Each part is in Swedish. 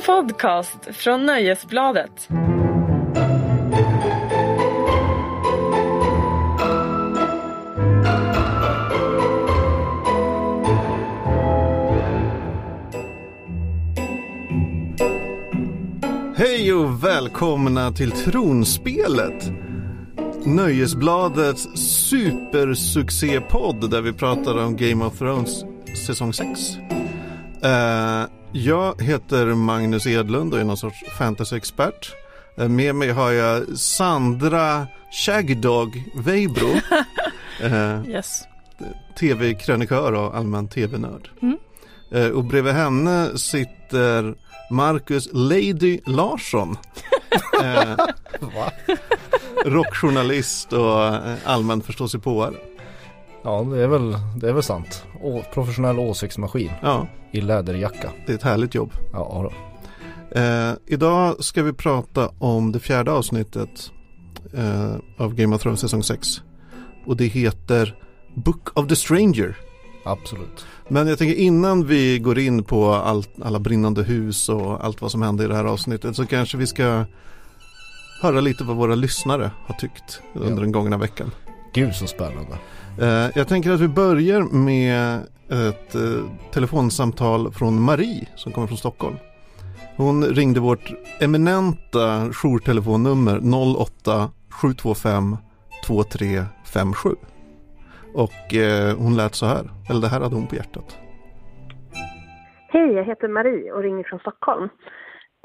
En podcast från Nöjesbladet. Hej och välkomna till Tronspelet. Nöjesbladets supersuccépodd där vi pratar om Game of Thrones säsong 6. Uh, eh, jag heter Magnus Edlund och är någon sorts fantasyexpert. Uh, med mig har jag Sandra Shagdog Weibro. uh, yes. Tv-krönikör och allmän tv-nörd. Mm. och bredvid henne sitter Marcus Lady Larsson. eh, rockjournalist och eh, allmän förståsigpåare. Ja, det är väl, det är väl sant. Å, professionell åsiktsmaskin ja. i läderjacka. Det är ett härligt jobb. Ja, eh, idag ska vi prata om det fjärde avsnittet eh, av Game of Thrones säsong 6. Och det heter Book of the Stranger. Absolut. Men jag tänker innan vi går in på allt, alla brinnande hus och allt vad som hände i det här avsnittet så kanske vi ska höra lite vad våra lyssnare har tyckt under ja. den gångna veckan. Gud så spännande. Eh, jag tänker att vi börjar med ett eh, telefonsamtal från Marie som kommer från Stockholm. Hon ringde vårt eminenta jourtelefonnummer 08 725 2357. Och eh, hon lät så här, eller det här hade hon på hjärtat. Hej, jag heter Marie och ringer från Stockholm.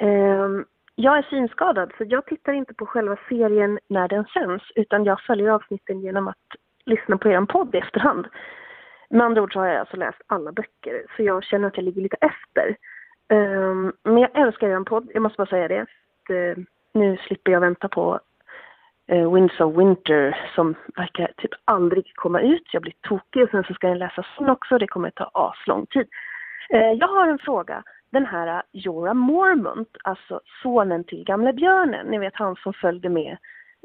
Eh, jag är synskadad så jag tittar inte på själva serien när den sänds utan jag följer avsnitten genom att lyssna på er podd i efterhand. Med andra ord så har jag alltså läst alla böcker så jag känner att jag ligger lite efter. Um, men jag älskar er podd, jag måste bara säga det. Att, eh, nu slipper jag vänta på uh, Winds of Winter som verkar typ aldrig komma ut. Jag blir tokig och sen så ska jag läsa sen också. Det kommer ta aslång tid. Uh, jag har en fråga. Den här äh, Jorah Mormont, alltså sonen till gamle björnen, ni vet han som följde med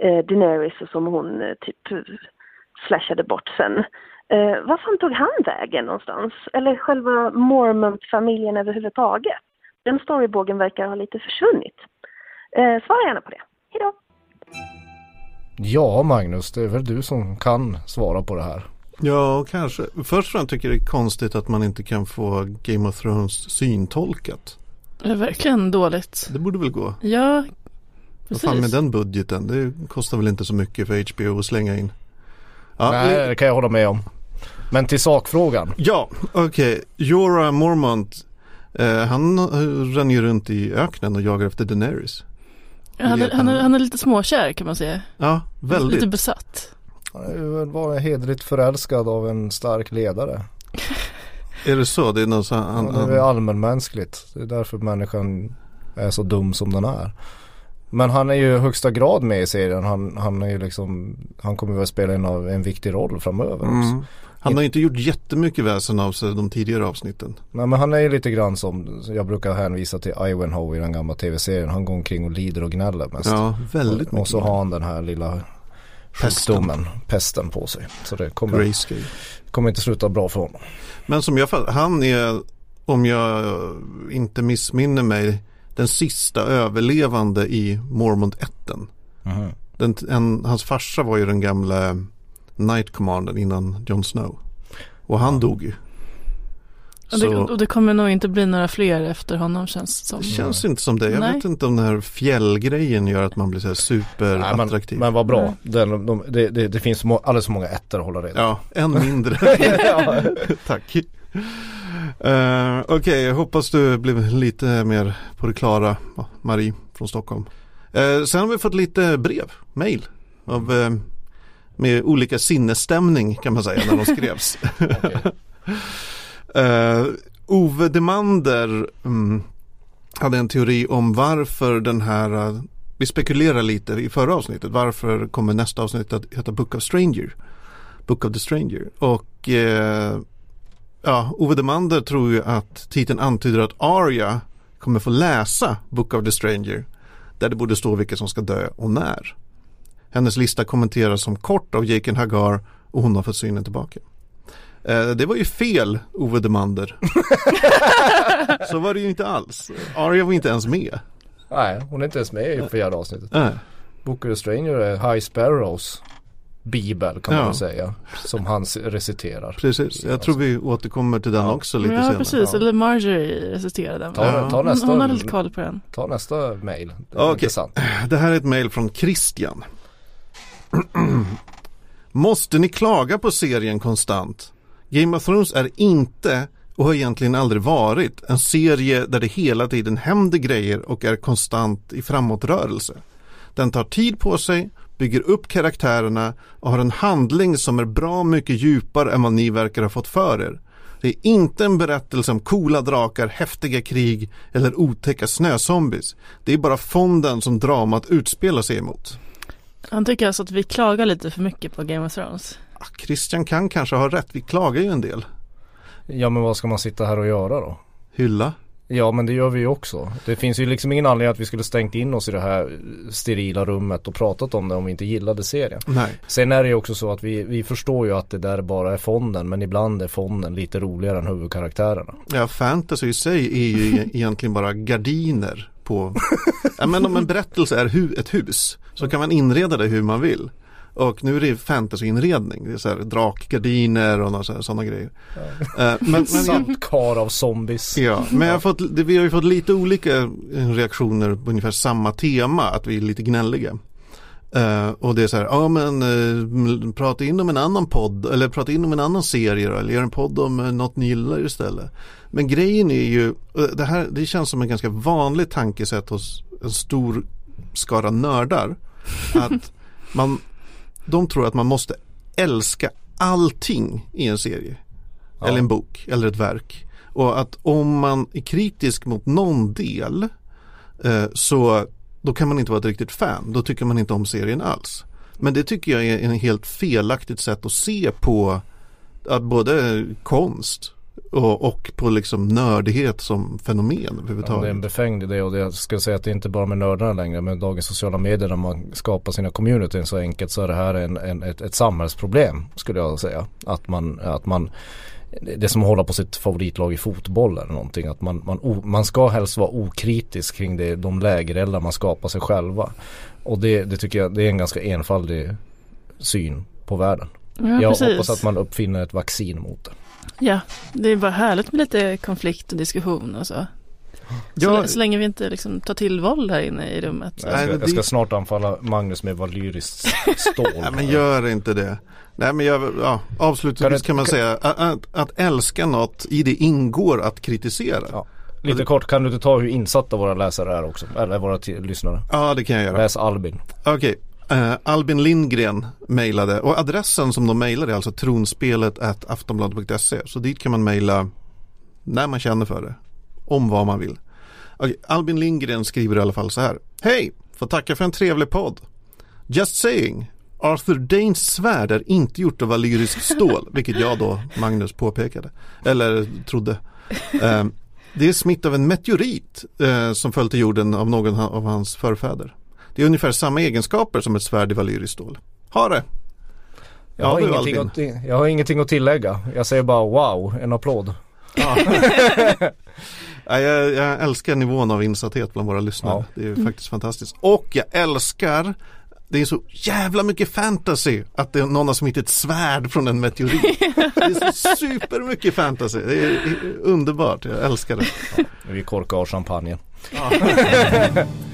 eh, Daenerys och som hon eh, typ slashade bort sen. Eh, vad fan tog han vägen någonstans? Eller själva Mormont-familjen överhuvudtaget? Den storybågen verkar ha lite försvunnit. Eh, svara gärna på det. Hejdå! Ja Magnus, det är väl du som kan svara på det här. Ja, kanske. Först och främst tycker jag det är konstigt att man inte kan få Game of Thrones syntolkat. Det är verkligen dåligt. Det borde väl gå? Ja, precis. Vad fan med den budgeten? Det kostar väl inte så mycket för HBO att slänga in. Ja, Nej, det kan jag hålla med om. Men till sakfrågan. Ja, okej. Okay. Jorah Mormont. Eh, han ränner ju runt i öknen och jagar efter Daenerys. Han är, han, är, han är lite småkär kan man säga. Ja, väldigt. Lite besatt. Han var hedrigt förälskad av en stark ledare. är det så? Det är, något så han, ja, det är allmänmänskligt. Det är därför människan är så dum som den är. Men han är ju högsta grad med i serien. Han, han är ju liksom, han kommer väl spela en, av, en viktig roll framöver mm. Han har inte gjort jättemycket väsen av sig de tidigare avsnitten. Nej men han är ju lite grann som, jag brukar hänvisa till Ivanhoe i den gamla tv-serien. Han går omkring och lider och gnäller mest. Ja, väldigt mycket. Och så har han den här lilla sjukdomen, pesten på sig. Så det kommer, kommer inte sluta bra för honom. Men som jag han är, om jag inte missminner mig, den sista överlevande i Mormont 1. Mm. Den, en, hans farsa var ju den gamla Night Commanden innan Jon Snow. Och han ja. dog ju. Och det, och det, kommer nog inte bli några fler efter honom känns det som. Det känns inte som det. Jag Nej. vet inte om den här fjällgrejen gör att man blir så här superattraktiv. Men, men vad bra. Den, de, det, det, det, finns må, alldeles för många ettor att hålla reda Ja, en mindre. Tack. Uh, Okej, okay, jag hoppas du blev lite mer på det klara, Marie från Stockholm. Uh, sen har vi fått lite brev, mail av uh, med olika sinnesstämning kan man säga när de skrevs. uh, Ove Demander um, hade en teori om varför den här, uh, vi spekulerar lite i förra avsnittet, varför kommer nästa avsnitt att heta Book of Stranger? Book of the Stranger. Och uh, ja, Ove Demander tror ju att titeln antyder att Arya kommer få läsa Book of the Stranger där det borde stå vilka som ska dö och när. Hennes lista kommenteras som kort av Jaken Hagar och hon har fått synen tillbaka. Eh, det var ju fel, Ove Demander. så var det ju inte alls. Arya var inte ens med. Nej, hon är inte ens med i fjärde avsnittet. Nej. Book of the Stranger är High Sparrows bibel kan man ja. säga. Som han reciterar. Precis, jag tror vi återkommer till den ja. också lite ja, senare. Precis. Eller Marjorie reciterar den. Ta, ta nästa, hon har lite koll på den. Ta nästa mail. Okej, okay. det här är ett mail från Christian. Måste ni klaga på serien konstant? Game of Thrones är inte och har egentligen aldrig varit en serie där det hela tiden händer grejer och är konstant i framåtrörelse. Den tar tid på sig, bygger upp karaktärerna och har en handling som är bra mycket djupare än vad ni verkar ha fått för er. Det är inte en berättelse om coola drakar, häftiga krig eller otäcka snözombies. Det är bara fonden som dramat utspelar sig emot. Han tycker alltså att vi klagar lite för mycket på Game of Thrones. Ah, Christian kan kanske ha rätt, vi klagar ju en del. Ja men vad ska man sitta här och göra då? Hylla. Ja men det gör vi ju också. Det finns ju liksom ingen anledning att vi skulle stängt in oss i det här sterila rummet och pratat om det om vi inte gillade serien. Nej. Sen är det ju också så att vi, vi förstår ju att det där bara är fonden men ibland är fonden lite roligare än huvudkaraktärerna. Ja fantasy i sig är ju egentligen bara gardiner på, ja men om en berättelse är hu ett hus så kan man inreda det hur man vill. Och nu är det fantasyinredning. Det är så här drakgardiner och sådana grejer. Ja. Uh, men, men kar av zombies. Ja, men jag har fått, vi har ju fått lite olika reaktioner på ungefär samma tema. Att vi är lite gnälliga. Uh, och det är så här, ja men uh, prata in om en annan podd eller prata in om en anman serie då, eller gör en podd om uh, något ni gillar istället. Men grejen är ju, det här det känns som en ganska vanlig tankesätt hos en stor skara nördar. Att man, de tror att man måste älska allting i en serie. Ja. Eller en bok eller ett verk. Och att om man är kritisk mot någon del eh, så då kan man inte vara ett riktigt fan. Då tycker man inte om serien alls. Men det tycker jag är en helt felaktigt sätt att se på att både konst och, och, på liksom nördighet som fenomen överhuvudtaget. Ja, det är en befängd idé och det, jag ska säga att det är inte bara med nördarna längre. Med dagens sociala medier när man skapar sina communityn så enkelt så är det här en, en, ett, ett samhällsproblem skulle jag säga. Att man, att man det är som att hålla på sitt favoritlag i fotboll eller någonting. Att man, man, man ska helst vara okritisk kring det, de lägerelder man skapar sig själva. Och det, det tycker jag det är en ganska enfaldig syn på världen. Ja, jag precis. hoppas att man uppfinner ett vaccin mot det. Ja, det är bara härligt med lite konflikt och diskussion och så. Så, så länge vi inte liksom tar till våld här inne i rummet. Jag ska, jag ska snart anfalla Magnus med valyriskt stål. Nej men gör inte det. Nej men jag, ja, avslutningsvis kan, kan man kan... säga att, att, att, älska något i det ingår att kritisera. Ja. Lite kort, kan du inte ta hur insatta våra läsare är också? Eller våra lyssnare? Ja det kan jag göra. Läs Albin. Okej, okay. Uh, Albin Lindgren mejlade och adressen som de mejlade är alltså tronspelet aftonbladet.se så dit kan man mejla när man känner för det. Om vad man vill. Okay, Albin Lindgren skriver i alla fall så här. Hej! Får tacka för en trevlig podd. Just saying. Arthur Danes svärd är inte gjort av valyrisk stål, vilket jag då, Magnus, påpekade. Eller trodde. Uh, det är smitt av en meteorit uh, som föll till jorden av någon av hans förfäder. Det är ungefär samma egenskaper som ett svärd i valyriskt stål. Ha det! Jag har, ingenting att, jag har ingenting att tillägga. Jag säger bara wow, en applåd. Ja. jag, jag, älskar nivån av insatthet bland våra lyssnare. Ja. Det är mm. faktiskt fantastiskt. Och jag älskar det är så jävla mycket fantasy att det är någon har smitt ett svärd från en meteorit. Det är så supermycket fantasy. Det är underbart. Jag älskar det. Ja, vi korkar av champagnen. Ja.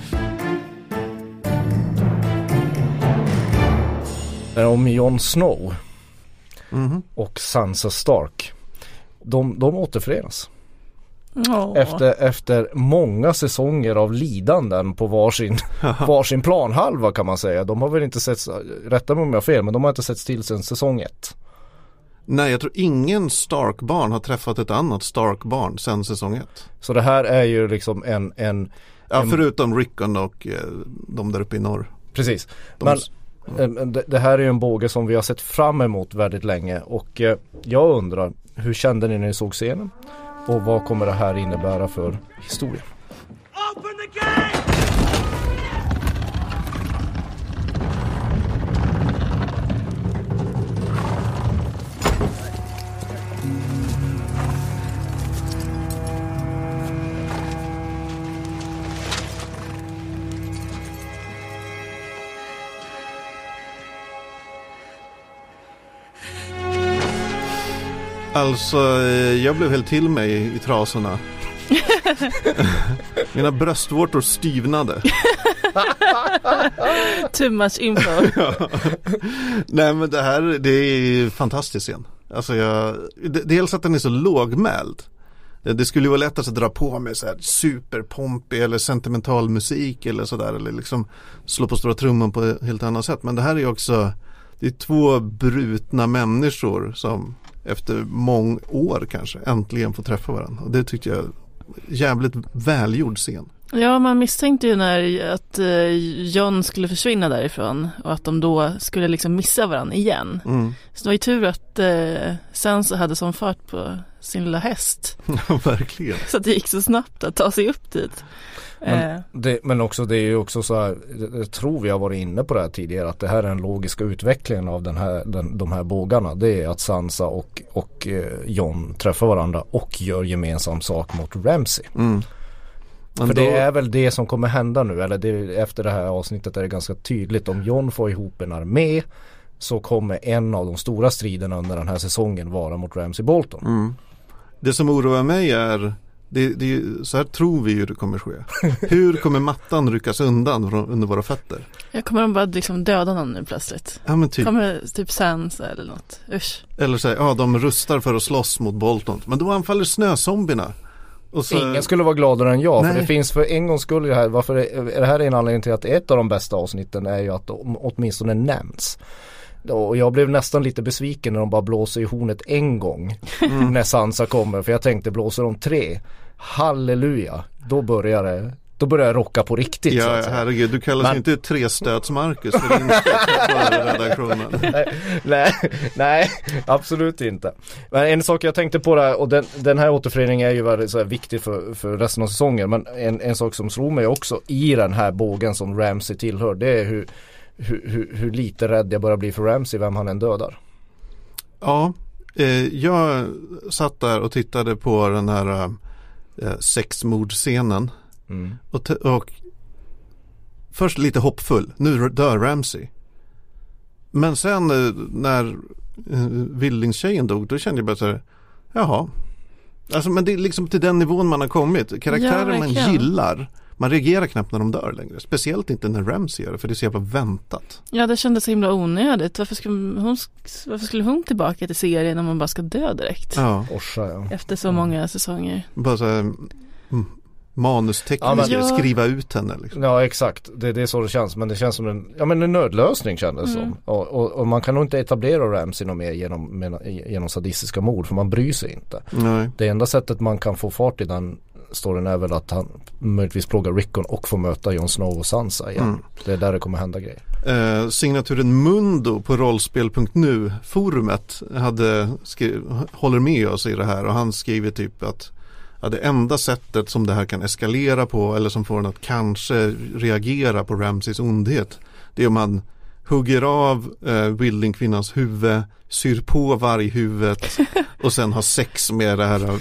om Jon Snow mm. och Sansa Stark. De, de återförenas. Oh. Efter, efter många säsonger av lidanden på varsin, varsin planhalva kan man säga. De har väl inte sett, rätta mig om jag har fel, men de har inte sett till sedan säsong ett. Nej, jag tror ingen Stark-barn har träffat ett annat Stark-barn sedan säsong ett. Så det här är ju liksom en, en Ja, en... förutom Rickon och eh, de där uppe i norr. Precis. De... Men. Det här är ju en båge som vi har sett fram emot väldigt länge och eh, jag undrar hur kände ni när ni såg scenen? Och vad kommer det här innebära för historia? Alltså, eh, jag blev helt till mig i trasorna. Mina bröstvårtor styvnade. Too much info. ja. Nej men det här, det är fantastiskt igen. Alltså jag, dels att den är så lågmäld. Det skulle vara lättast att dra på med så här superpompig eller sentimental musik eller sådär. Eller liksom slå på stora trumman på ett helt annat sätt. Men det här är också, det är två brutna människor som efter många år kanske äntligen får träffa varandra. Och det tyckte jag jävligt välgjord scen. Ja, man misstänkte ju när att eh, John skulle försvinna därifrån och att de då skulle liksom missa varandra igen. Mm. Så det var ju tur att eh, Sansa hade sån fart på sin lilla häst. Ja, verkligen. Så att det gick så snabbt att ta sig upp dit. Men, eh. det, men också det är ju också så här, jag tror vi har varit inne på det här tidigare, att det här är den logiska utvecklingen av den här, den, de här bågarna. Det är att Sansa och, och eh, John träffar varandra och gör gemensam sak mot Ramsey. Mm. För då... det är väl det som kommer hända nu, eller det, efter det här avsnittet är det ganska tydligt. Om John får ihop en armé så kommer en av de stora striderna under den här säsongen vara mot Ramsey Bolton. Mm. Det som oroar mig är det, det, så här tror vi ju det kommer ske. Hur kommer mattan ryckas undan från, under våra fötter? Jag kommer de bara liksom döda någon nu plötsligt? Ja men typ. Kommer typ Sansa eller något, usch. Eller så här, ja de rustar för att slåss mot Bolton. Men då anfaller snözombierna. Så... Ingen skulle vara gladare än jag. Nej. För det finns för en gångs skull i det här. Varför är det här är en anledning till att ett av de bästa avsnitten är ju att de åtminstone nämns. Och jag blev nästan lite besviken när de bara blåser i hornet en gång. Mm. När Sansa kommer. För jag tänkte blåser de tre. Halleluja. Då börjar det då börjar jag rocka på riktigt. Ja, herregud, du kallas Men... inte trestöts-Marcus för din redaktionen. nej, nej, nej, absolut inte. Men en sak jag tänkte på där, och den, den här återföreningen är ju väldigt så här, viktig för, för resten av säsongen. Men en, en sak som slog mig också i den här bågen som Ramsey tillhör, det är hur, hur, hur, hur lite rädd jag börjar bli för Ramsey, vem han än dödar. Ja, eh, jag satt där och tittade på den här eh, sexmordscenen Mm. Och, och, först lite hoppfull, nu dör Ramsey. Men sen eh, när eh, Vildingstjejen dog, då kände jag bara så här, jaha. Alltså men det är liksom till den nivån man har kommit. Karaktärer ja, man gillar. Man reagerar knappt när de dör längre. Speciellt inte när Ramsey gör det, för det är så jävla väntat. Ja, det kändes så himla onödigt. Varför skulle hon, varför skulle hon tillbaka till serien om man bara ska dö direkt? Ja. Orsa, ja. Efter så många säsonger. Bara så här, mm, manustekniskt ja, skriva ut henne. Liksom. Ja exakt, det, det är så det känns. Men det känns som en, ja, men en nödlösning kändes mm. som. Och, och, och, man kan nog inte etablera Ramsey något mer genom, genom sadistiska mord för man bryr sig inte. Nej. Det enda sättet man kan få fart i den storyn är väl att han möjligtvis plågar Rickon och får möta Jon Snow och Sansa igen. Mm. Det är där det kommer hända grejer. Eh, signaturen Mundo på rollspel.nu forumet hade håller med oss i det här och han skriver typ att ja, det enda sättet som det här kan eskalera på eller som får en att kanske reagera på Ramses ondhet det är om man hugger av eh, Wilding-kvinnans huvud, syr på varghuvudet och sen har sex med det här eh,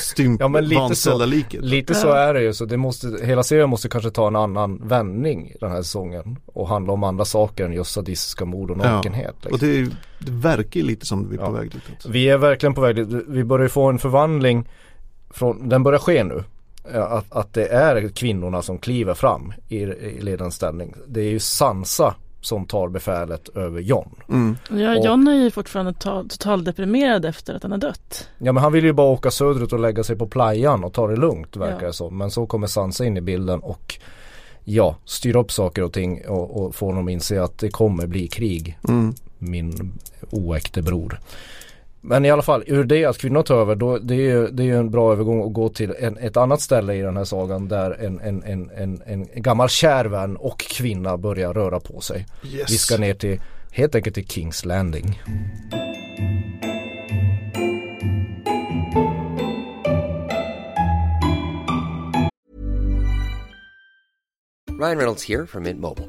stymp, ja, men lite så, liket. Lite så är det ju, så det måste, hela serien måste kanske ta en annan vändning den här säsongen och handla om andra saker än just sadistiska mord och nakenhet. Ja, liksom. och det, det verkar lite som vi är ja. på väg dit. Vi är verkligen på väg dit, vi börjar få en förvandling från, den börjar ske nu. Att, att det är kvinnorna som kliver fram i, i ledande ställning. Det är ju Sansa som tar befälet över John. Mm. Ja, John är ju fortfarande totaldeprimerad efter att han har dött. Ja men han vill ju bara åka söderut och lägga sig på playan och ta det lugnt verkar det ja. som. Men så kommer Sansa in i bilden och ja, styr upp saker och ting och, och får honom inse att det kommer bli krig. Mm. Min oäkte bror. Men i alla fall, ur det att kvinnor tar över, då, det är ju det är en bra övergång att gå till en, ett annat ställe i den här sagan där en, en, en, en, en gammal kärvän och kvinna börjar röra på sig. Yes. Vi ska ner till, helt enkelt till Kings Landing. Ryan Reynolds här från Mint Mobile.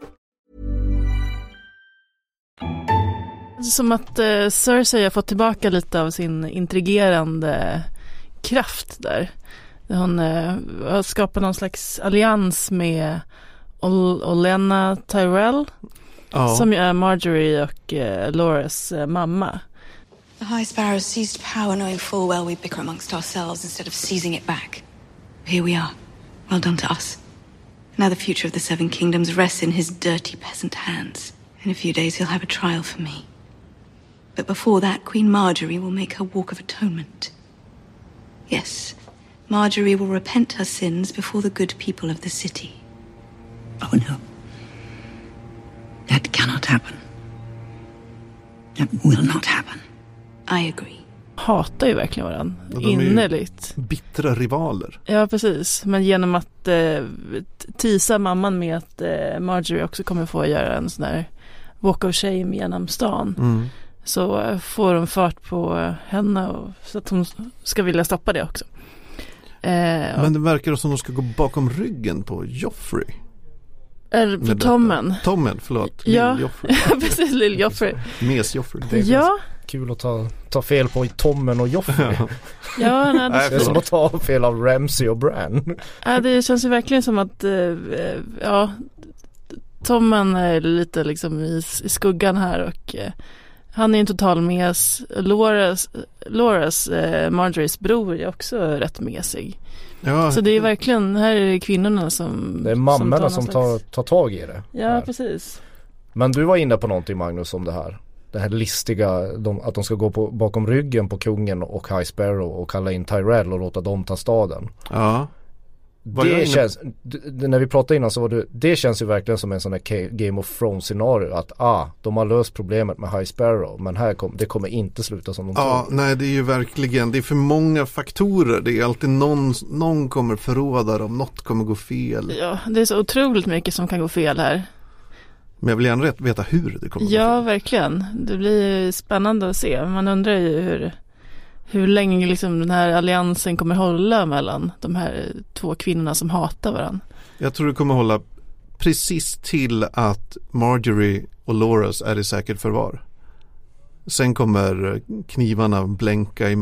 Som att eh, Cersei har fått tillbaka lite av sin intrigerande kraft där. Hon eh, har skapat någon slags allians med Ol- Olenna Tyrell Ja. som ju är Marjorie och eh, Loras eh, mamma. The High Sparrow seized power knowing full well we bicker amongst ourselves instead of seizing it back. Here we are. Well done to us. Now the future of the Seven Kingdoms rests in his dirty peasant hands. In a few days he'll have a trial for me. But before that, Queen Marjorie will make her walk of atonement. Yes, Marjorie will repent her sins before the good people of the city. Oh no. That cannot happen. That will not happen. I agree. Hatar ju verkligen varandra Ja, de innerligt. Bittra rivaler. Ja precis, men genom att eh, tisa mamman med att eh, Marjorie också kommer få göra en sån där walk of shame genom stan. Mm. Så får de fart på henne och, så att hon ska vilja stoppa det också. Eh, Men det verkar som de ska gå bakom ryggen på Joffrey. Eller på. Tommen. Tommen, förlåt. Ja. Precis, Lill-Joffrey. Mes-Joffrey. Det är Ja, Kul att ta, ta fel på Tommen och Joffrey. ja, nej, Nej, Det är som att ta fel av Ramsey och Bran. Ja, det känns ju verkligen som att, eh, eh, ja, Tommen är lite liksom i, i skuggan här och eh, han är en total mes. Loras, Loras eh, Marjories bror är också rätt mesig. Ja, Så det är verkligen, här är det kvinnorna som Det är mammorna som slags- tar, tar tag i det. Ja, här. precis. Men du var inne på någonting Magnus om det här. Det här listiga, de, att de ska gå på, bakom ryggen på kungen och High Sparrow och kalla in Tyrell och låta dem ta staden. ja. Det inne- känns, när vi pratade innan så var det, det känns ju verkligen som en sån här Game of Thrones scenario att ah, de har löst problemet med High Sparrow men här kom, det kommer inte sluta som de Ja, tror. nej det är ju verkligen, det är för många faktorer. Det är alltid någon, någon kommer förråda dem, något kommer gå fel. Ja, det är så otroligt mycket som kan gå fel här. Men jag vill gärna veta hur det kommer gå Ja, fel. verkligen. Det blir spännande att se. Man undrar ju hur, hur länge liksom den här alliansen kommer hålla mellan de här två kvinnorna som hatar varandra. Jag tror det kommer hålla precis till att Marjorie och Loras är i säkert förvar. Sen kommer knivarna blänka i,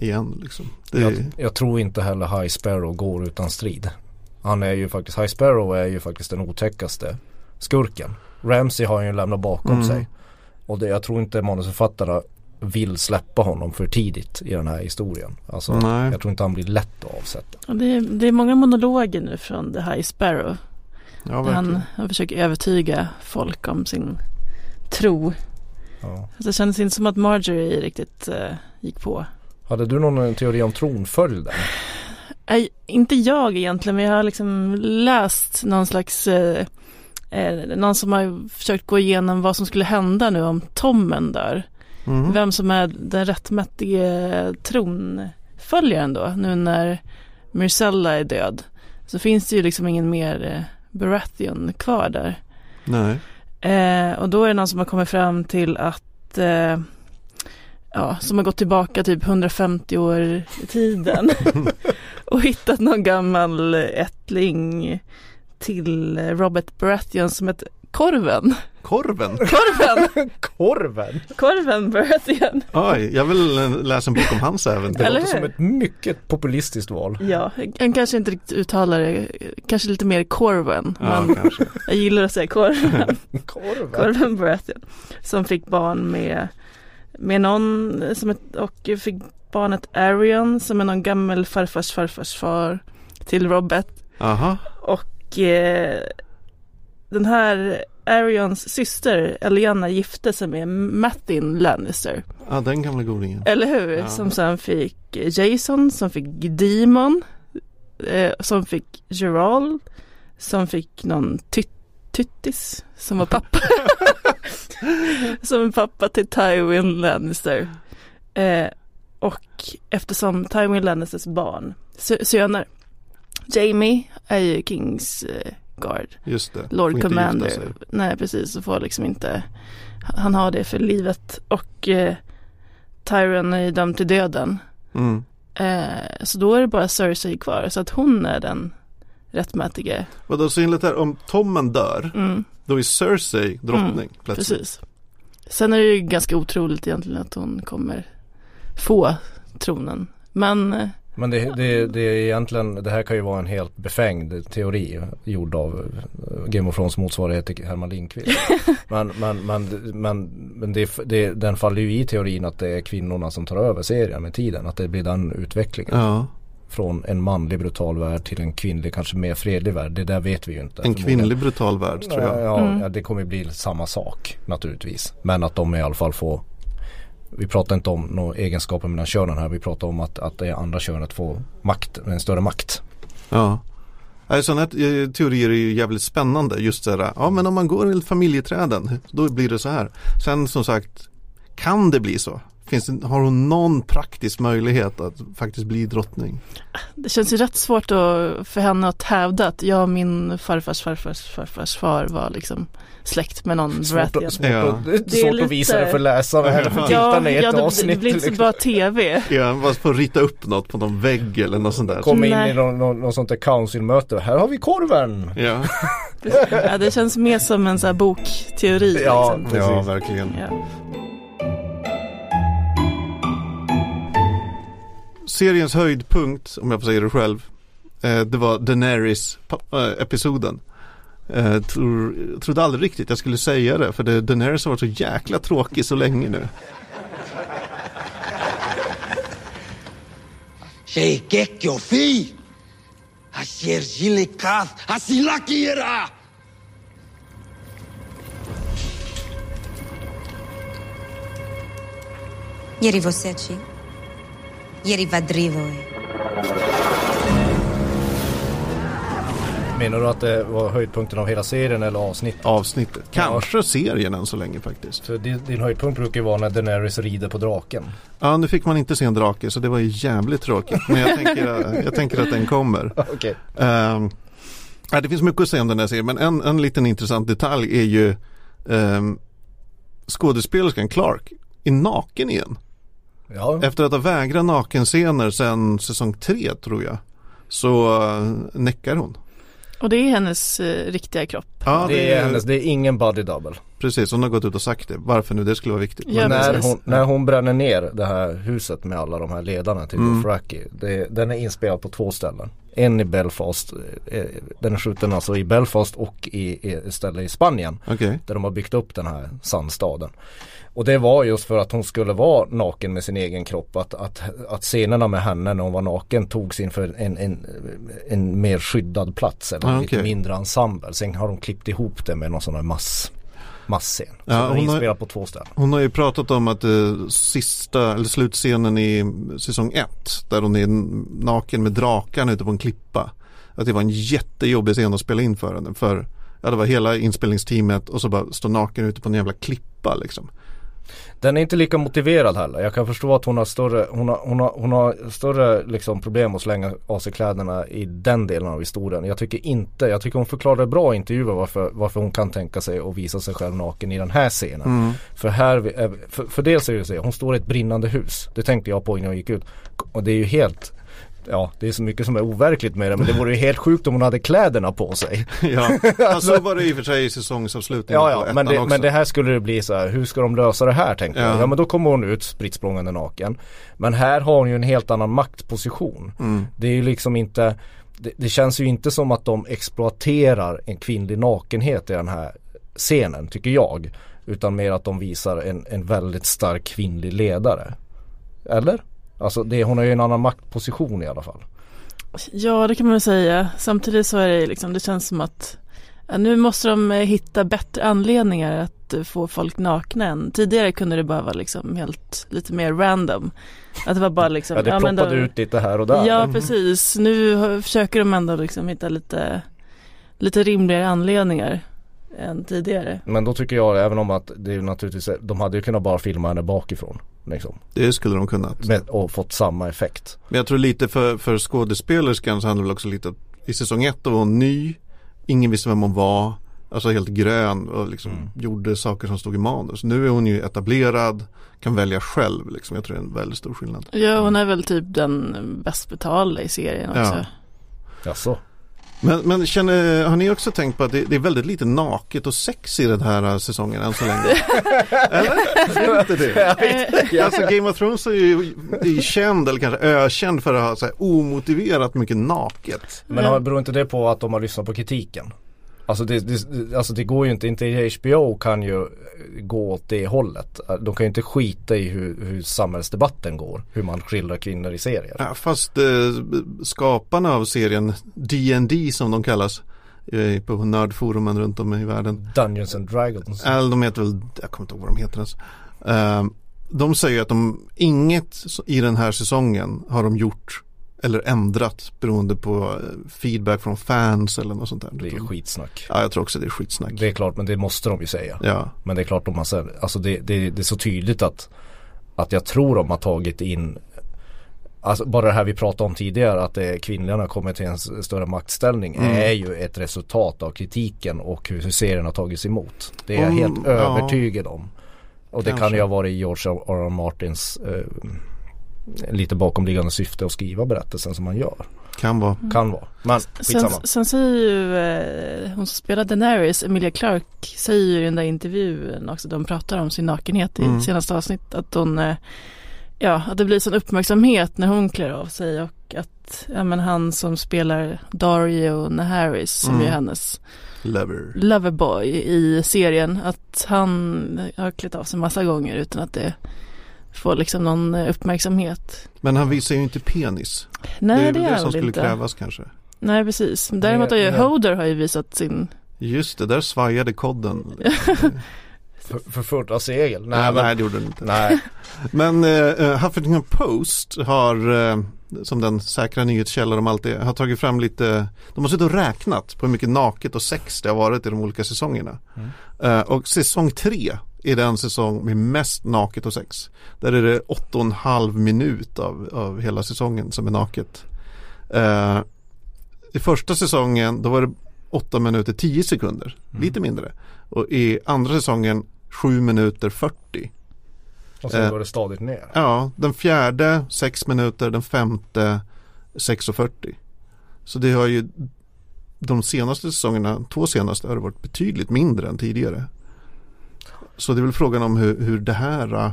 igen liksom. Det, Jag, jag tror inte heller High Sparrow går utan strid. Han är ju faktiskt, High Sparrow är ju faktiskt den otäckaste skurken. Ramsey har ju lämnat bakom Mm. sig. Och det, jag tror inte manusförfattarna vill släppa honom för tidigt i den här historien. Alltså, Nej. jag tror inte han blir lätt att avsätta. Och det, är, det är många monologer nu från The High Sparrow. ja, han, han försöker övertyga folk om sin tro. Ja. Så det kändes inte som att Marjorie riktigt eh, gick på. Hade du någon teori om tronföljden? Nej, inte jag egentligen, men jag har liksom läst någon slags, eh, eh, någon som har försökt gå igenom vad som skulle hända nu om Tommen dör. Mhm. Vem som är den rättmätige tronföljaren då, nu när Myrcella är död. Så finns det ju liksom ingen mer eh, Baratheon kvar där. Nej. Eh, och då är det någon som har kommit fram till att eh, Ja, som har gått tillbaka typ 150 år i tiden och hittat någon gammal ättling till Robert Baratheon som heter Korven. Korven? Korven! Korven! Korven Baratheon. Oj, jag vill läsa en bok om hans Det äventyr. Eller låter som ett mycket populistiskt val. Ja, han kanske inte riktigt uttalar det, kanske lite mer Korven. Ja, Men kanske. jag gillar att säga Korven. Korven? Korven Baratheon. Som fick barn med, med någon som ett, och fick barnet Arion som är någon gammal farfars farfars far till Robert. Aha. Och eh, den här Arions syster Eliana gifte sig med Mattin Lannister. Ja, den gamla godingen. Eller hur? Ja. Som sen fick Jason, som fick Demon, eh, som fick Gerald, som fick någon tyt Tyttis som var pappa. som pappa till Tywin Lannister. Eh, och eftersom Tywin Lannisters barn, sö- söner, Jamie är ju Kings eh, Guard, Just det. Lord Commander. Nej precis, så får liksom inte, han har det för livet och eh, Tyron är dömd till döden. Mm. Eh, så då är det bara Cersei kvar, så att hon är den rättmätige. Vadå, så enligt det här, om Tommen dör, Mm, då är Cersei drottning plötsligt? precis. Sen är det ju ganska otroligt egentligen att hon kommer få tronen. Men eh, Men det, det, det är egentligen, det här kan ju vara en helt befängd teori gjord av eh, Game of Thrones motsvarighet till Herman Lindqvist. men men, men, men, men det, det, den faller ju i teorin att det är kvinnorna som tar över serien med tiden. Att det blir den utvecklingen. Ja, Från en manlig brutal värld till en kvinnlig kanske mer fredlig värld. Det där vet vi ju inte. en kvinnlig brutal värld tror jag. Ja, Mm. ja, det kommer bli samma sak naturligtvis. Men att de i alla fall får vi pratar inte om några egenskaper mellan könen här. Vi pratar om att, att det andra könet får makt, en större makt. Ja. Äh, Sådana här eh, teorier är ju jävligt spännande. Just det där, ja men om man går enligt familjeträden, då blir det så här. Sen som sagt, kan det bli så? Finns det, har hon någon praktisk möjlighet att faktiskt bli drottning? det känns ju rätt svårt att, för henne att hävda att jag och min farfars farfars farfars far var liksom släkt med någon Svårt, Baratheon. att, svårt, Ja. att, det är Det är svårt lite- att visa det för läsarna eller för Ja, tittarna i ett ja, det, avsnitt. det blir inte så liksom. bra tv. Ja, bara få rita upp något på någon vägg eller något sånt där. Komma in Nej. i någon, någon, någon sånt där councilmöte. Här har vi korven! Ja, Ja, det känns mer som en sån här bokteori. Ja, liksom. ja verkligen. ja. Seriens höjdpunkt, om jag får säga det själv, eh, det var Daenerys-episoden. Eh, tror, trodde aldrig riktigt jag skulle säga det, för det, Daenerys har varit så jäkla tråkig så länge nu. Sei kekyo fi. Asier jilikath asilakira. Ieri você ci? Ieri vadrivoi. Menar du att det var höjdpunkten av hela serien eller avsnittet? Avsnittet. Kanske serien än så länge faktiskt. För din, din höjdpunkt brukar ju vara när Daenerys rider på draken. Ja, nu fick man inte se en drake så det var ju jävligt tråkigt. Men jag tänker, jag tänker att den kommer. Okej. Ehm, ja, det finns mycket att säga om den här serien men en, en liten intressant detalj är ju um, skådespelerskan Clark är naken igen. Ja. Efter att ha vägrat nakenscener sedan säsong tre tror jag så uh, näckar hon. Och det är hennes eh, riktiga kropp. Ja, det, är hennes, det är ingen body double. Precis, hon har gått ut och sagt det. Varför nu det skulle vara viktigt. Ja, när, precis. hon, när hon bränner ner det här huset med alla de här ledarna till Mm. Dothraki. Det, den är inspelad på två ställen. En i Belfast, eh, den är skjuten alltså i Belfast och i, i ställe i Spanien. Okej, Där de har byggt upp den här sandstaden. Och det var just för att hon skulle vara naken med sin egen kropp. Att, att, att scenerna med henne när hon var naken togs inför en, en, en mer skyddad plats. Eller Ah, en lite okej. mindre ensemble. Sen har de klippt ihop det med någon sån här mass, massscen. Så Ja, den är hon har- inspelad på två ställen. Hon har ju pratat om att eh, sista, eller slutscenen i säsong ett där hon är naken med drakarna ute på en klippa. Att det var en jättejobbig scen att spela in för henne. För ja, det var hela inspelningsteamet och så bara stå naken ute på en jävla klippa liksom. Den är inte lika motiverad heller. Jag kan förstå att hon har större, hon har, hon har, hon har större liksom problem att slänga av sig kläderna i den delen av historien. Jag tycker inte, jag tycker hon förklarade bra i intervjuer varför, varför hon kan tänka sig att visa sig själv naken i den här scenen. För här, är- för, för dels är det så, hon står i ett brinnande hus. Det tänkte jag på innan jag gick ut. Och det är ju helt Ja, det är så mycket som är overkligt med det men det vore ju helt sjukt om hon hade kläderna på sig. Ja, alltså, så var det i och för sig i säsongsavslutningen Ja, ja, men det, också. men det här skulle det bli så här, hur ska de lösa det här tänkte Ja. jag. Ja men då kommer hon ut spritt språngande naken. Men här har hon ju en helt annan maktposition. Mm. Det är ju liksom inte, det, det känns ju inte som att de exploaterar en kvinnlig nakenhet i den här scenen tycker jag. Utan mer att de visar en, en väldigt stark kvinnlig ledare. Eller? Alltså det, hon har ju en annan maktposition i alla fall. Ja, det kan man väl säga. Samtidigt så är det liksom, det känns som att ja, nu måste de eh, hitta bättre anledningar att eh, få folk nakna än. Tidigare kunde det bara vara liksom helt lite mer random. Att det var bara liksom, Ja det ploppade då- ut lite här och där. Ja, precis. Nu försöker de ändå liksom hitta lite, lite rimligare anledningar. Än tidigare. Men då tycker jag även om att det är naturligtvis, de hade ju kunnat bara filma henne bakifrån. Liksom. Det skulle de kunnat. Med, och fått samma effekt. Men jag tror lite för, för skådespelerskan så handlar det väl också lite att i säsong ett var hon ny. Ingen visste vem hon var. Alltså helt grön och liksom mm. gjorde saker som stod i manus. Nu är hon ju etablerad, kan välja själv liksom. Jag tror det är en väldigt stor skillnad. Ja, hon är väl typ den bäst betalda i serien också. Ja. Jaså? Men, men känner, har ni också tänkt på att det, det, är väldigt lite naket och sex i den här äh, säsongen än så länge? eller? Är inte det? Alltså Game of Thrones är ju är känd eller kanske ökänd för att ha så här omotiverat mycket naket. Men beror inte det på att de har lyssnat på kritiken? Alltså det, det, alltså det går ju inte, inte HBO kan ju gå åt det hållet. De kan ju inte skita i hur, hur samhällsdebatten går. Hur man skildrar kvinnor i serier. Ja, fast eh, skaparna av serien D&D som de kallas eh, på nördforumen runt om i världen. Dungeons and Dragons. Eller de heter väl, jag kommer inte ihåg vad de heter ens. Eh, de säger att de, inget i den här säsongen har de gjort eller ändrat beroende på eh, feedback från fans eller något sånt där. Det är skitsnack. Ja, jag tror också det är skitsnack. Det är klart, men det måste de ju säga. Ja. Men det är klart de har, alltså det, det, det är så tydligt att, att jag tror de har tagit in Alltså bara det här vi pratade om tidigare att det, kvinnorna kommer till en större maktställning mm. är ju ett resultat av kritiken och hur serien har tagits emot. Det är jag helt ja. övertygad om. Och det Kanske. kan ju ha varit George R. R. Martins eh, lite bakomliggande syfte att skriva berättelsen som man gör. Kan vara. Mm. Kan vara. Men sen, sen säger ju eh, hon som spelar Daenerys, Emilia Clark, säger ju i den där intervjun också, de pratar om sin nakenhet i mm. senaste avsnitt, att hon eh, Ja, att det blir sån uppmärksamhet när hon klär av sig och att ja, men han som spelar Dario Naharis som mm. är hennes Lover. Loverboy i serien, att han har klätt av sig massa gånger utan att det få liksom någon eh, uppmärksamhet. Men han visar ju inte penis. Nej, det är det, det som skulle inte. krävas kanske. Nej, precis. Däremot har ju Hoder har ju visat sin Just det, där svajade kodden. för, för första segel. Nej, nej, men, nej, det gjorde den inte. Nej. men uh, Huffington Post har, uh, som den säkra nyhetskälla de alltid har tagit fram lite, de har suttit och räknat på hur mycket naket och sex det har varit i de olika säsongerna. Mm. Uh, och säsong tre är den säsong med mest naket och sex. Där är det 8,5 minut av, av hela säsongen som är naket. Uh, I första säsongen då var det 8 minuter 10 sekunder, mm. lite mindre. Och i andra säsongen 7 minuter 40. Och sen uh, går det stadigt ner. Ja, den fjärde 6 minuter, den femte 6.40. Så det har ju de senaste säsongerna, två senaste, har det varit betydligt mindre än tidigare. Så det är väl frågan om hur, hur det här äh,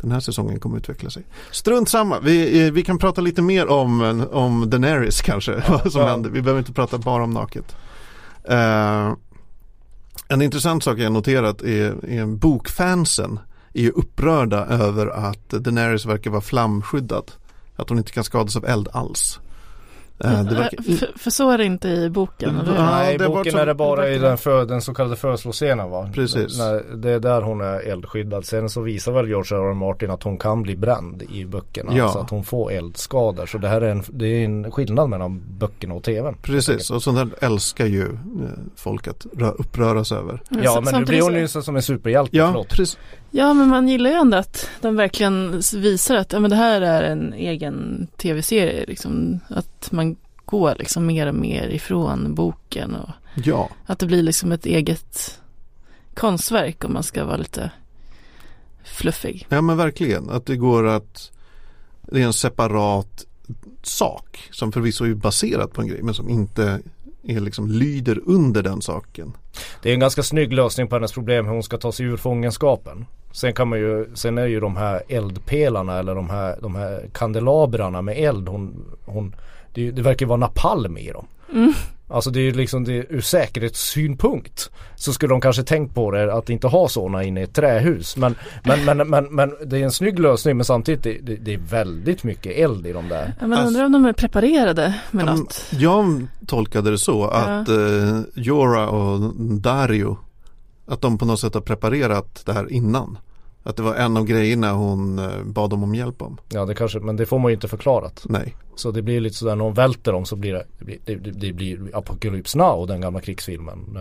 den här säsongen kommer utveckla sig. Strunt samma, vi, eh, vi kan prata lite mer om, om Daenerys kanske, ja, vad som ja. händer. Vi behöver inte prata bara om naket. Uh, en intressant sak jag noterat är, är bokfansen är upprörda över att Daenerys verkar vara flamskyddad. Att hon inte kan skadas av eld alls. Uh, verkar... för, för, så är det inte i boken? Eller? Nej, i boken som... är det bara i den, för, den så kallade föreslåscenen va? Precis. När, det är där hon är eldskyddad. Sen så visar väl George R. R. Martin att hon kan bli bränd i böckerna. Ja. Så att hon får eldskador. Så det här är en, det är en skillnad mellan böckerna och tvn. Precis, och sånt här älskar ju eh, folk att uppröras över. Ja, men nu blir hon ju som en superhjälte. Ja, precis. Ja men man gillar ju ändå att de verkligen visar att ja, men det här är en egen tv-serie. Liksom, att man går liksom mer och mer ifrån boken och ja. att det blir liksom ett eget konstverk om man ska vara lite fluffig. Ja men verkligen, att det går att det är en separat sak som förvisso är baserat på en grej men som inte är liksom lyder under den saken. Det är en ganska snygg lösning på hennes problem hur hon ska ta sig ur fångenskapen. Sen kan man ju, sen är ju de här eldpelarna eller de här, de här kandelabrarna med eld hon, hon det, det verkar vara napalm i dem. Mm. Alltså det är liksom det, ur säkerhetssynpunkt så skulle de kanske tänkt på det att inte ha sådana inne i ett trähus. Men, men, men, men, men det är en snygg lösning men samtidigt det, det, det är väldigt mycket eld i de där. Ja, men undrar om de är preparerade med något. Jag tolkade det så att ja. eh, Jora och Dario att de på något sätt har preparerat det här innan. Att det var en av grejerna hon eh, bad dem om hjälp om. Ja det kanske, men det får man ju inte förklarat. Nej. Så det blir lite sådär när hon välter dem så blir det, det det, det blir Apocalypse Now, den gamla krigsfilmen.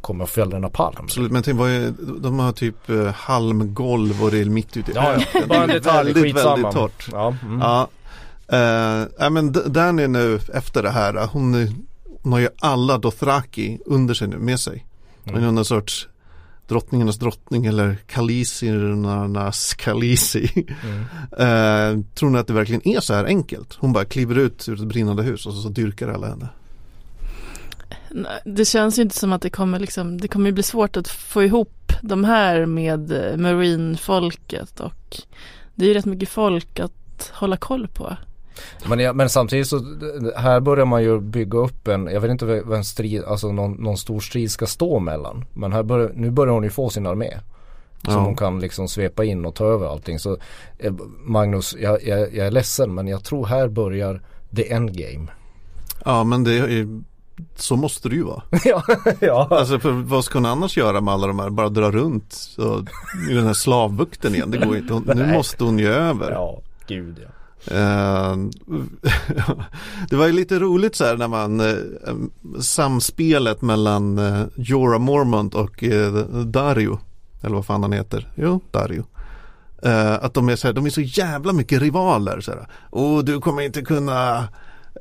kommer och fäller en palm. Absolut, men tänk vad är, de har typ eh, halmgolv och det är mitt ute i Ja, ja. Bara en detalj, väldigt, skitsamma. väldigt torrt. Ja, mm. Ja, eh, ja men D- Dany nu efter det här, hon, hon har ju alla Dothraki under sig nu med sig. Hon är någon sorts drottningarnas drottning eller kalisiernas kalisi. Eh, tror ni att det verkligen är så här enkelt? Hon bara kliver ut ur ett brinnande hus och så, så dyrkar alla henne. Det känns ju inte som att det kommer liksom, det kommer ju bli svårt att få ihop de här med marinfolket och det är ju rätt mycket folk att hålla koll på. Men, men samtidigt så här börjar man ju bygga upp en, jag vet inte en strid, alltså någon, någon stor strid ska stå mellan. Men här börjar, nu börjar hon ju få sin armé. Som Ja. hon kan liksom svepa in och ta över allting. Så eh, Magnus, jag, jag, jag är ledsen men jag tror här börjar the endgame. Ja men det är så måste det ju vara. ja, ja. Alltså för vad ska hon annars göra med alla de här, bara dra runt så, i den här slavbukten igen, det går inte. Hon, nu måste hon ju över. Ja, gud ja. Ehm, det var ju lite roligt så här när man eh, ehm, samspelet mellan eh, Jorah Mormont och eh, Dario eller vad fan han heter, jo Dario att de är så här, de är så jävla mycket rivaler så här. Och du kommer inte kunna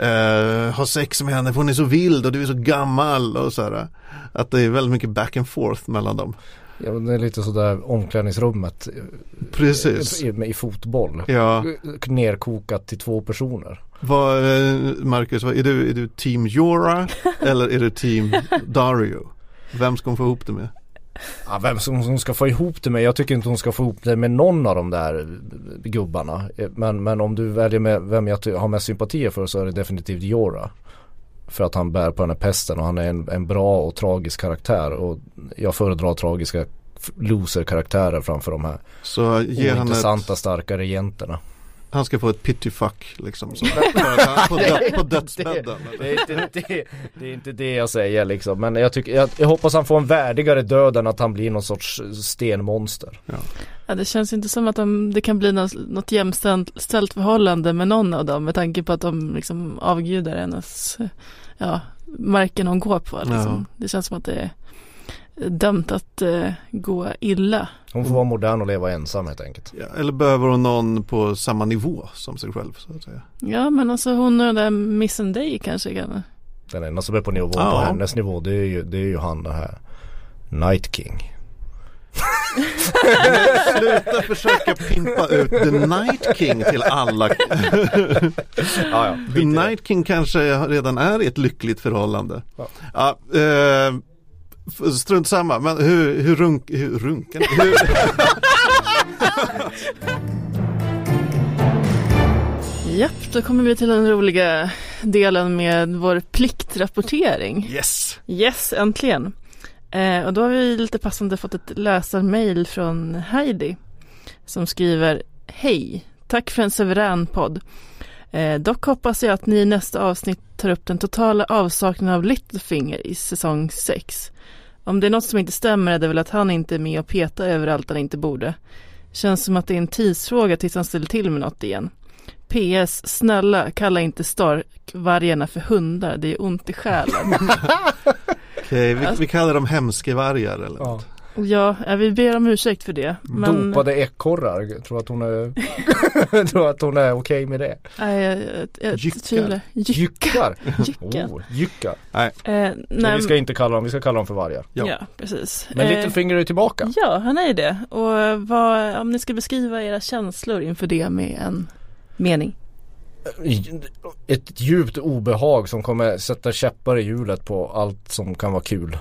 Uh, ha sex med henne för hon är så vild och du är så gammal och så här. Att det är väldigt mycket back and forth mellan dem ja det är lite sådär omklädningsrummet eh, Precis. i, i fotboll. Ja. Nerkokat till två personer. Vad, eh, Marcus, vad, är, du, är du team Jorah eller är du team Dario? Vem ska hon få ihop det med? Ja, vem som, som ska få ihop det med, jag tycker inte hon ska få ihop det med någon av de där gubbarna. Men, men om du väljer med vem jag har mest sympatier för så är det definitivt Jorah. För att han bär på den här pesten och han är en, en bra och tragisk karaktär. Och jag föredrar tragiska loser-karaktärer framför de här Så ge han ett, ointressanta starka regenterna. Han ska få ett pity fuck liksom. Så, på, dö, på dödsbädden. Det är, inte, det, det är inte det jag säger liksom. Men jag, tycker, jag, jag hoppas han får en värdigare död än att han blir någon sorts stenmonster. Ja, det känns inte som att de, det kan bli något, något jämställt förhållande med någon av dem med tanke på att de liksom avgudar hennes, ja, marken hon går på. Liksom. Det känns som att det är dömt att eh, gå illa. Hon får vara modern och leva ensam helt enkelt. Ja, eller behöver hon någon på samma nivå som sig själv så att säga. Ja, men alltså hon och den där Missen Day kanske kan. Den enda som är på nivå Ja. på hennes nivå det är ju, det är ju han det här Night King. Sluta försöka pimpa ut The Night King till alla. Ja, ja. The Night King kanske redan är i ett lyckligt förhållande. Ja. eh, f- strunt samma, men hur, hur, runk, hur runken? Hur, Japp, då kommer vi till den roliga delen med vår pliktrapportering. yes! Yes, äntligen. Eh, och då har vi lite passande fått ett läsarmail från Heidi som skriver Hej, tack för en suverän podd. Eh, dock hoppas jag att ni i nästa avsnitt tar upp den totala avsaknaden av Littlefinger i säsong 6. Om det är något som inte stämmer är det väl att han inte är med och petar överallt han inte borde. Känns som att det är en tidsfråga tills han ställer till med något igen. PS, snälla kalla inte Stark-vargarna för hundar, det är ont i själen. Okej, vi, vi kallar dem hemskevargar eller Ja. något. Ja, ja, vi ber om ursäkt för det. Men, Dopade ekorrar, tror att hon är, tror att hon är okej med det. Nej, jag, jag, jag Jyckar. Jyckar. Jyckar. Oh, jyckar. Eh, Men nej, vi ska inte kalla dem, vi ska kalla dem för vargar. ja. Ja. precis. Men Eh, Littlefinger är tillbaka. Ja, han är det. Och vad, om ni ska beskriva era känslor inför det med en mening. Ett djupt obehag som kommer sätta käppar i hjulet på allt som kan vara kul.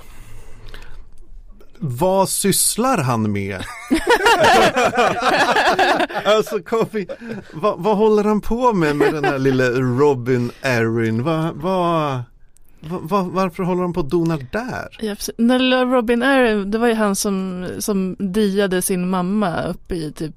Vad sysslar han med? alltså kom vi, vad, vad håller han på med med den här lilla Robin Erin? Vad, vad, vad, varför håller han på och donar där? Ja. När lilla Robin är, det var ju han som, som diade sin mamma uppe i typ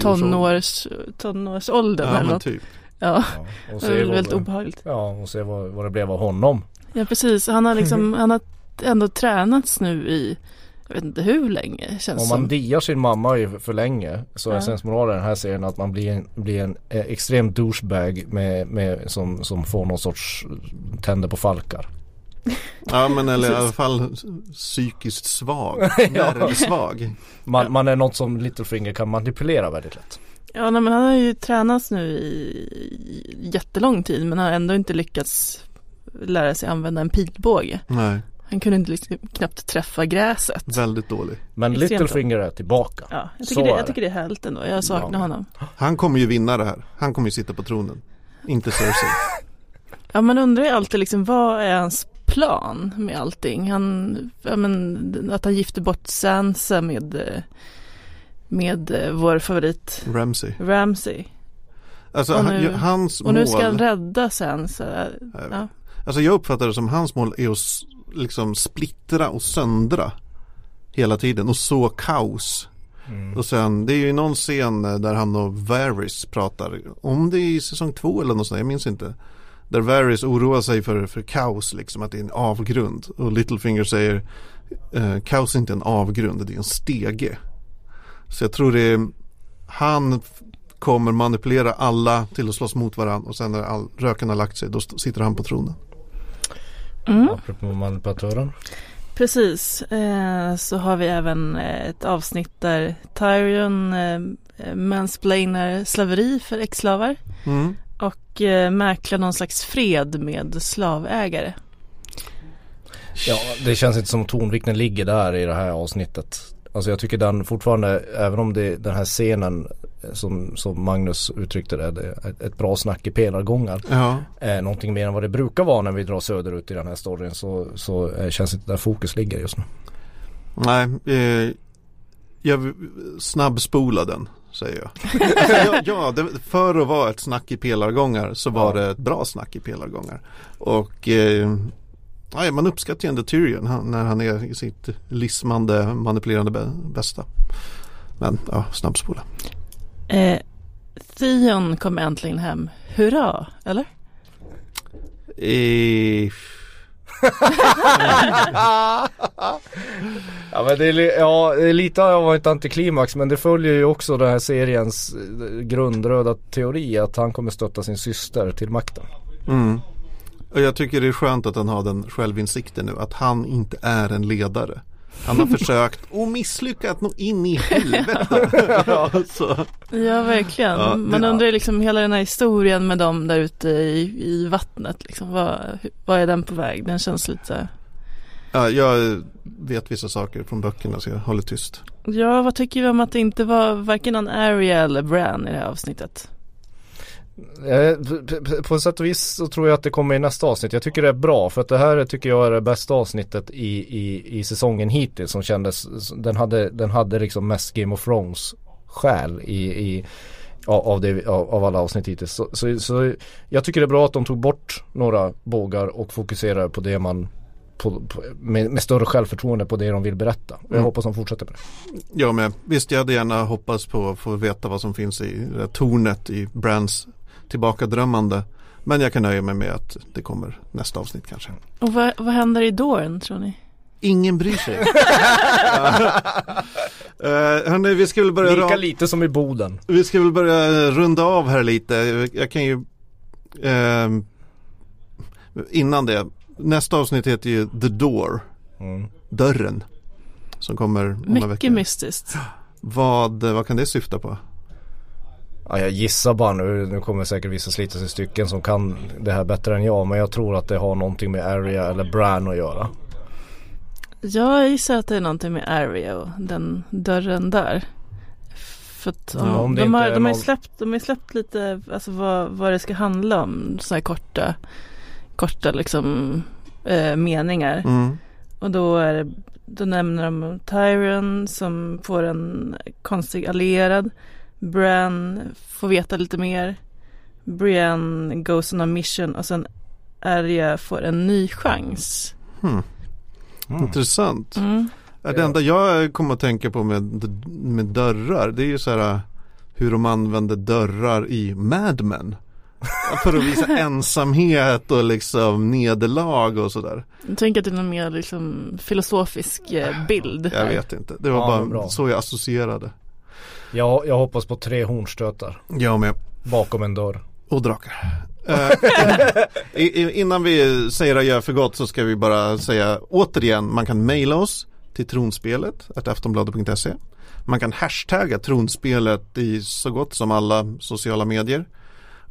tonårs, tonårsåldern Ja eller något. typ. Ja, Ja, och det var se väldigt obehagligt. ja, och se vad, vad det blev av honom. Ja, precis. Han har liksom, han har ändå tränats nu i, jag vet inte hur länge känns Om som. man diar sin mamma i för länge så är Ja. sensmoralen i den här serien att man blir en, blir en eh, extrem douchebag med, med, som, som får någon sorts tänder på falkar. Ja men eller i alla fall psykiskt svag. Nervsvag. Man, man är något som Littlefinger kan manipulera väldigt lätt. Ja, nej, men han har ju tränats nu i, i jättelång tid men har ändå inte lyckats lära sig använda en pilbåge. Nej, Han kunde inte liksom knappt träffa gräset. väldigt dålig. Men Extremt Littlefinger är tillbaka. Ja, jag tycker, det, är jag tycker det är härligt ändå. Jag saknar Ja. honom. Han kommer ju vinna det här. Han kommer ju sitta på tronen. Inte Cersei. Ja, man undrar ju alltid liksom vad är hans plan med allting? Han, ja, men, att han gifter bort Sansa med, med eh, vår favorit Ramsey. Ramsey. Alltså Och nu- hans Och nu ska han rädda Sansa. Ja. Alltså jag uppfattar det som hans mål är att liksom splittra och söndra. Hela tiden och så kaos. Och sen det är ju någon scen där han och Varys pratar. Om det är i säsong två eller något sånt, jag minns inte. Där Varys oroar sig för, för kaos liksom, att det är en avgrund. Och Littlefinger säger eh, kaos är inte en avgrund, det är en stege. Så jag tror det är han kommer manipulera alla till att slåss mot varandra och sen när all röken har lagt sig då sitter han på tronen. Mm. Apropå manipulatören. Precis, eh, så har vi även eh, ett avsnitt där Tyrion eh, mansplainar slaveri för exslavar Mm. och eh, mäklar någon slags fred med slavägare. Ja, det känns inte som tonvikten ligger där i det här avsnittet. Alltså jag tycker den fortfarande, även om det den här scenen eh, som, som Magnus uttryckte det, det är ett, bra snack i pelargångar. Ja. Eh, någonting mer än vad det brukar vara när vi drar söderut i den här storyn så, så eh, känns inte där fokus ligger just nu. Nej, eh, jag snabbspola den säger jag. Ja, ja det, för att vara ett snack i pelargångar så var det ett bra snack i pelargångar. Och eh, ja, man uppskattar ju ändå Tyrion han, när han är i sitt lismande, manipulerande bä- bästa. Men ja, snabbspola. Eh, Theon kom äntligen hem, hurra, eller? Eh, Ja men det är, ja, lite av ett antiklimax men det följer ju också den här seriens eh, grundröda teori att han kommer stötta sin syster till makten. mm. Och jag tycker det är skönt att han har den självinsikten nu att han inte är en ledare. Han har försökt och misslyckats nog in i helvete. ja, så. Ja, verkligen. Ja, Man undrar ju liksom hela den här historien med dem där ute i, i vattnet. Liksom. Vad, vad är den på väg? Den känns lite... Ja, jag vet vissa saker från böckerna så jag håller tyst. Ja, vad tycker vi om att det inte var varken någon Arya eller Bran i det här avsnittet? Eh, på sätt och vis så tror jag att det kommer i nästa avsnitt. Jag tycker det är bra för att det här tycker jag är det bästa avsnittet i, i, i säsongen hittills som kändes, den hade, den hade liksom mest Game of Thrones själ i, i av, av, det, av, av alla avsnitt hittills. Så, så, så jag tycker det är bra att de tog bort några bågar och fokuserar på det man på, på, med, med större självförtroende på det de vill berätta. Och jag Mm. hoppas de fortsätter med det. Jag med. Visst, jag hade gärna hoppats på att få veta vad som finns i det tornet i Brands tillbakadrömmande. Men jag kan nöja mig med att det kommer nästa avsnitt kanske. Och vad, vad händer i Dorn tror ni? Ingen bryr sig. uh, hörni, vi ska väl börja Lika ra- lite som i Boden. Vi ska väl börja runda av här lite. Jag kan ju ehm, Innan det Nästa avsnitt heter ju The Door Mm. Dörren Som kommer om Mycket veckor mystiskt. vad, vad kan det syfta på? Ja, jag gissar bara nu, nu kommer säkert vissa slitas i stycken som kan det här bättre än jag men jag tror att det har någonting med Area eller Bran att göra. Jag gissar att det är någonting med Arya och den dörren där. För att Ja, om det de, har, de, har någon- släppt, de har släppt lite alltså vad, vad det ska handla om. Sådana här korta, korta liksom eh, meningar. Mm. Och då, är det, då nämner de Tyrion som får en konstig allierad. Bran får veta lite mer. Brienne goes on a mission och sen Arya får en ny chans. Hmm. Mm. Intressant Mm. Ja, Det enda jag kommer att tänka på med, med dörrar Det är ju så här Hur de använder dörrar i Mad Men För att visa ensamhet och liksom nederlag och sådär Jag tänker att det är någon mer liksom filosofisk eh, bild. Jag här. vet inte Det var Ja, bara bra. så jag associerade Jag, jag hoppas på tre hornstötar Jag med bakom en dörr. Och drakar. Eh, innan vi säger adjö för gott så ska vi bara säga återigen, man kan mejla oss till tronspelet, aftonbladet.se. Man kan hashtagga tronspelet i så gott som alla sociala medier.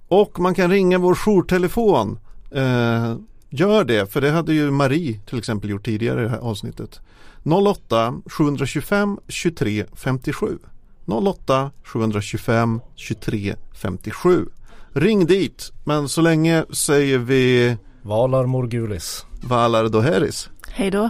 Och man kan ringa vår jourtelefon. Eh, gör det, för det hade ju Marie till exempel gjort tidigare i det här avsnittet. 08 725 23 57. 08 725 23 57. Ring dit, men så länge säger vi Valar Morgulis. Valar Doheris. Hej då.